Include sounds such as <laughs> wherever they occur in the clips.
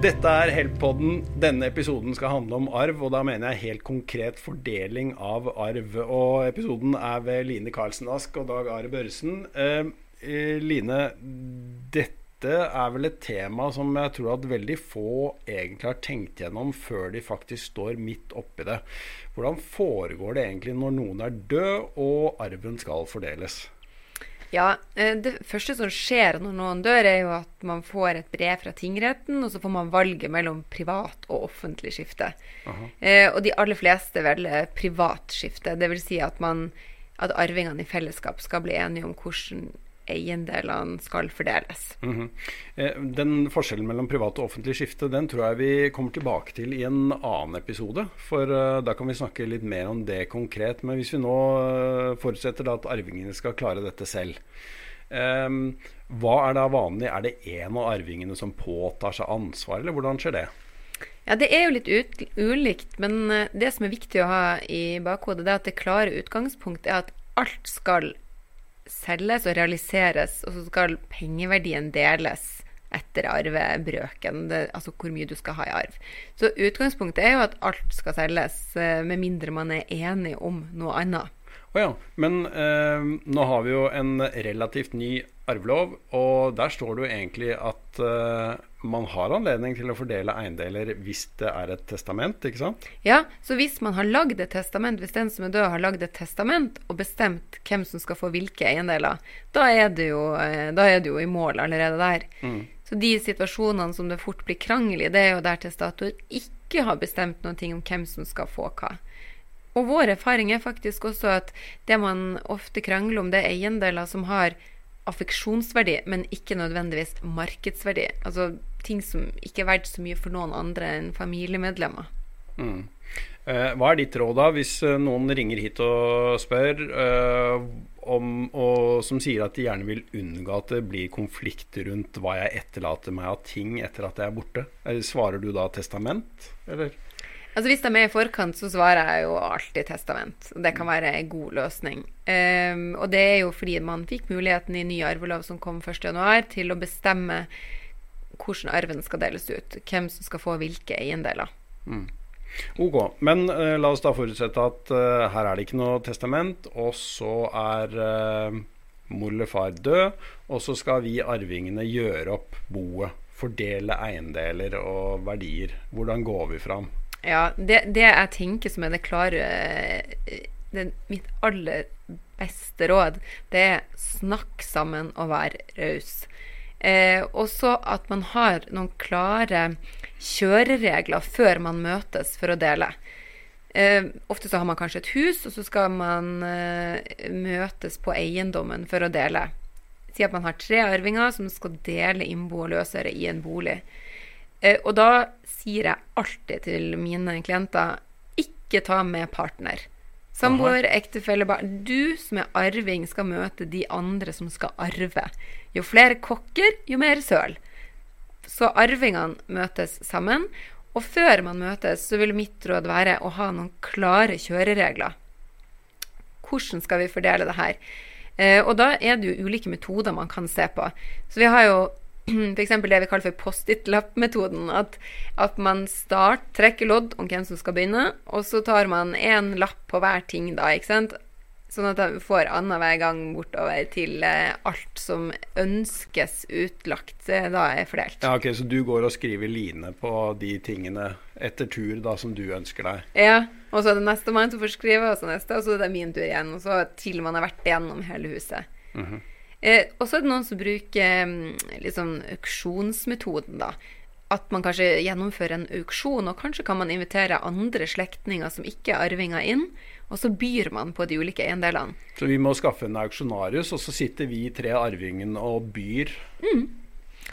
Dette er Help-podden. Denne episoden skal handle om arv, og da mener jeg helt konkret fordeling av arv. Og episoden er ved Line Karlsen Ask og Dag Are Børresen. Eh, eh, Line, dette er vel et tema som jeg tror at veldig få egentlig har tenkt gjennom før de faktisk står midt oppi det. Hvordan foregår det egentlig når noen er død og arven skal fordeles? Ja, eh, Det første som skjer når noen dør, er jo at man får et brev fra tingretten, og så får man valget mellom privat og offentlig skifte. Eh, og de aller fleste velger privat skifte. Dvs. Si at, man, at arvingene i fellesskap skal bli enige om hvordan eiendelene skal fordeles. Mm -hmm. Den forskjellen mellom privat og offentlig skifte den tror jeg vi kommer tilbake til i en annen episode. For eh, da kan vi snakke litt mer om det konkret. Men hvis vi nå eh, forutsetter da at arvingene skal klare dette selv. eh, hva er da vanlig? Er det en av arvingene som påtar seg ansvar, eller hvordan skjer det? Ja, det er jo litt ulikt, men det som er viktig å ha i bakhodet, det er at det klare utgangspunktet er at alt skal selges og realiseres, og så skal pengeverdien deles etter arvebrøken, det, altså hvor mye du skal ha i arv. Så utgangspunktet er jo at alt skal selges, eh, med mindre man er enig om noe annet. Å ja. Men eh, nå har vi jo en relativt ny arvelov, og der står det jo egentlig at uh, man har anledning til å fordele eiendeler hvis det er et testament, ikke sant? Ja, så hvis man har lagd et testament, hvis den som er død har lagd et testament og bestemt hvem som skal få hvilke eiendeler, da er det jo, eh, er jo i mål allerede der. Så de situasjonene som det fort blir krangel i, det er jo der testator ikke har bestemt noe om hvem som skal få hva. Og vår erfaring er faktisk også at det man ofte krangler om, det er eiendeler som har affeksjonsverdi, men ikke nødvendigvis markedsverdi. Altså ting som ikke er verdt så mye for noen andre enn familiemedlemmer. Eh, hva er ditt råd da, hvis eh, noen ringer hit og spør, eh, om, og som sier at de gjerne vil unngå at det blir konflikt rundt hva jeg etterlater meg av ting etter at jeg er borte? Eh, Svarer du da testament, eller? Altså Hvis de er i forkant, så svarer jeg jo alltid testament. Det kan være en god løsning. Um, og det er jo fordi man fikk muligheten i ny arvelov som kom 1.1, til å bestemme hvordan arven skal deles ut. Hvem som skal få hvilke eiendeler. Ok, men uh, la oss da forutsette at uh, her er det ikke noe testament, og så er uh, mor eller far død, og så skal vi arvingene gjøre opp boet. Fordele eiendeler og verdier. Hvordan går vi fram? Ja, det, det jeg tenker som er det klare det, Mitt aller beste råd, det er snakk sammen og vær raus. Eh, også at man har noen klare kjøreregler før man møtes for å dele. Eh, ofte så har man kanskje et hus, og så skal man eh, møtes på eiendommen for å dele. Si at man har tre arvinger som skal dele innbo og løsøre i en bolig. Eh, og da sier jeg alltid til mine klienter ikke ta med partner. Samboer, ektefelle, barn. Du som er arving, skal møte de andre som skal arve. Jo flere kokker, jo mer søl. Så arvingene møtes sammen. Og før man møtes, så vil mitt råd være å ha noen klare kjøreregler. Hvordan skal vi fordele det her? Eh, og da er det jo ulike metoder man kan se på. Så vi har jo <clears throat> f.eks. det vi kaller for Post-It-lapp-metoden. At, at man start, trekker lodd om hvem som skal begynne, og så tar man én lapp på hver ting, da, ikke sant? Sånn at de får annenhver gang bortover til eh, alt som ønskes utlagt, da er fordelt. Ja, ok, Så du går og skriver line på de tingene etter tur da som du ønsker deg? Ja, og så er det nestemann som får skrive, og så neste, og så er det min tur igjen. Og så til man har vært gjennom hele huset. Eh, og så er det noen som bruker liksom, auksjonsmetoden, da. At man kanskje gjennomfører en auksjon, og kanskje kan man invitere andre slektninger som ikke er arvinger inn, og så byr man på de ulike eiendelene. Så vi må skaffe en auksjonarius, og så sitter vi tre arvingene og byr på Mm.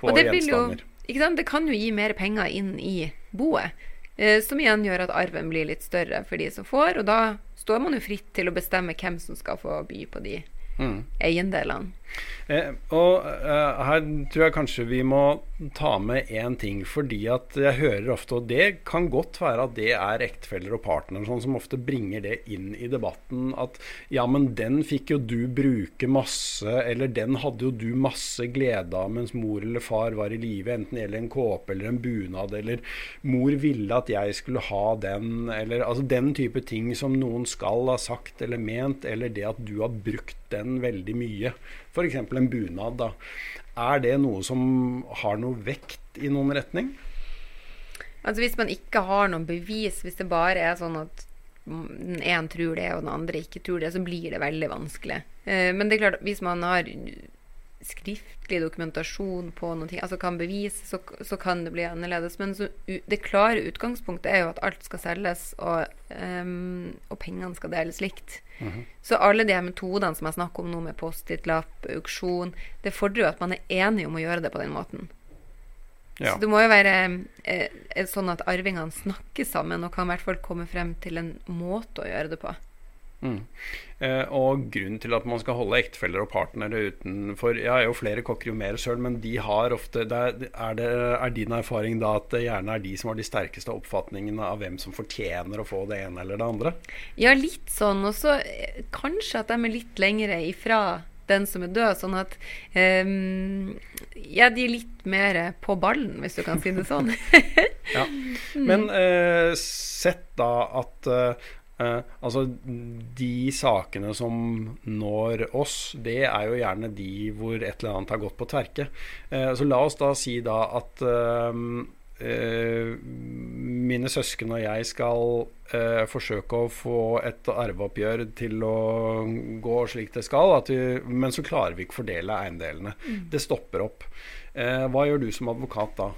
Og det vil jo, gjenstander. ikke sant? Det kan jo gi mer penger inn i boet, eh, som igjen gjør at arven blir litt større for de som får, og da står man jo fritt til å bestemme hvem som skal få by på de mm. eiendelene. Eh, og eh, her tror jeg kanskje vi må ta med én ting, fordi at jeg hører ofte, og det kan godt være at det er ektefeller og partnere sånn, som ofte bringer det inn i debatten, at ja, men den fikk jo du bruke masse, eller den hadde jo du masse glede av mens mor eller far var i live, enten det gjelder en kåpe eller en bunad, eller mor ville at jeg skulle ha den, eller altså den type ting som noen skal ha sagt eller ment, eller det at du har brukt den veldig mye. F.eks. en bunad. da. Er det noe som har noe vekt i noen retning? Altså Hvis man ikke har noen bevis, hvis det bare er sånn at den ene tror det og den andre ikke tror det, så blir det veldig vanskelig. Eh, men det er klart, hvis man har skriftlig dokumentasjon på noe, altså kan bevise, så, så, kan det bli annerledes. Men så, det klare utgangspunktet er jo at alt skal selges, og, um, og pengene skal deles likt. Mm -hmm. Så alle de metodene som jeg snakker om nå, med Post-It-lapp, auksjon, det fordrer jo at man er enig om å gjøre det på den måten. Ja. Så det må jo være eh, sånn at arvingene snakker sammen og kan i hvert fall komme frem til en måte å gjøre det på. Mm. Eh, og grunnen til at man skal holde ektefeller og partnere utenfor Jeg er jo flere kokker jo mer søl, men de har ofte er, det, er, din erfaring da at det gjerne er de som har de sterkeste oppfatningene av hvem som fortjener å få det ene eller det andre? Ja, litt sånn. Og så eh, kanskje at de er litt lengre ifra den som er død. Sånn at um, Ja, de er litt mer på ballen, hvis du kan si det sånn. <laughs> ja. Men uh, sett da at uh, Eh, altså De sakene som når oss, det er jo gjerne de hvor et eller annet har gått på tverke. Eh, så la oss da si da at eh, eh mine søsken og jeg skal eh, forsøke å få et arveoppgjør til å gå slik det skal, vi, men så klarer vi ikke fordele eiendelene. Mm. Det stopper opp. Eh, hva gjør du som advokat da?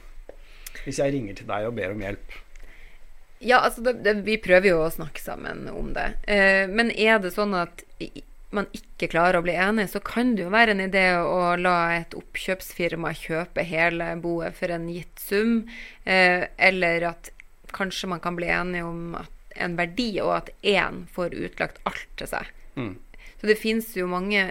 Hvis jeg ringer til deg og ber om hjelp? Ja, altså det, det, vi prøver jo å snakke sammen om det. Eh, men er det sånn at man ikke klarer å bli enig, så kan det jo være en idé å la et oppkjøpsfirma kjøpe hele boet for en gitt sum. Eh, eller at kanskje man kan bli enig om en verdi, og at én får utlagt alt til seg. Mm. Så det finnes jo mange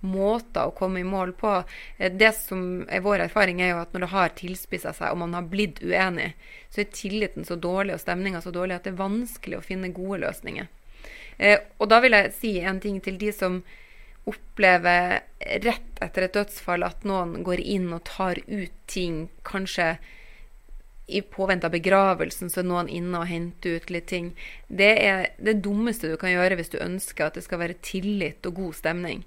måter å komme i mål på. Eh, det som er vår erfaring, er jo at når det har tilspissa seg, og man har blitt uenig, så er tilliten så dårlig og stemninga så dårlig at det er vanskelig å finne gode løsninger. Eh, og da vil jeg si en ting til de som opplever rett etter et dødsfall at noen går inn og tar ut ting, kanskje i påvente av begravelsen så er noen inne og henter ut litt ting. Det er det dummeste du kan gjøre hvis du ønsker at det skal være tillit og god stemning.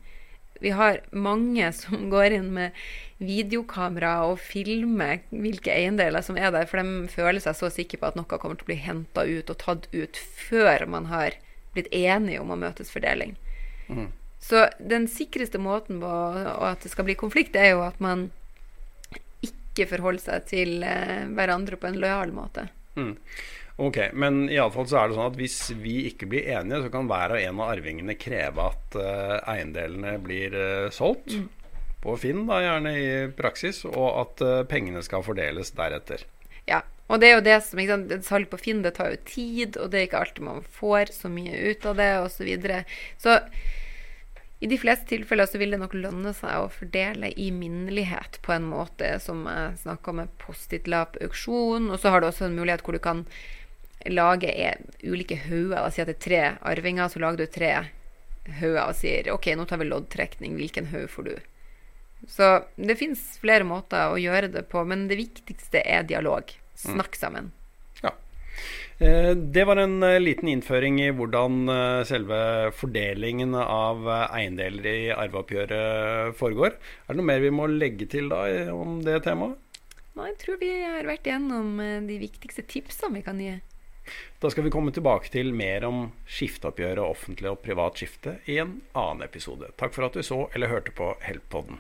Vi har mange som går inn med videokamera og filmer hvilke eiendeler som er der, for de føler seg så sikre på at noe kommer til å bli henta ut og tatt ut før man har blitt enige om å møtes fordeling. Mm. Så den sikreste måten på at det skal bli konflikt, er jo at man ikke forholder seg til eh, hverandre på en lojal måte. Mm. Ok, Men iallfall så er det sånn at hvis vi ikke blir enige, så kan hver og en av arvingene kreve at uh, eiendelene blir uh, solgt. Mm. På Finn, da gjerne i praksis, og at uh, pengene skal fordeles deretter. Ja, og det er jo det som ikke sant, Salg på Finn det tar jo tid, og det er ikke alltid man får så mye ut av det, osv. Så, videre. så i de fleste tilfeller så vil det nok lønne seg å fordele i minnelighet på en måte som jeg snakka med Post-It-lap-auksjon, og så har du også en mulighet hvor du kan lager ulike hauger. Si at det er tre arvinger, så lager du tre hauger og sier OK, nå tar vi loddtrekning. Hvilken haug får du? Så det fins flere måter å gjøre det på, men det viktigste er dialog. Snakk sammen. Ja. Eh, det var en eh, liten innføring i hvordan eh, selve fordelingen av eiendeler i arveoppgjøret foregår. Er det noe mer vi må legge til da om det temaet? Nei, jeg tror vi har vært gjennom de viktigste tipsene vi kan gi. Da skal vi komme tilbake til mer om skifteoppgjøret offentlig og privat skifte i en annen episode. Takk for at du så eller hørte på Help-podden.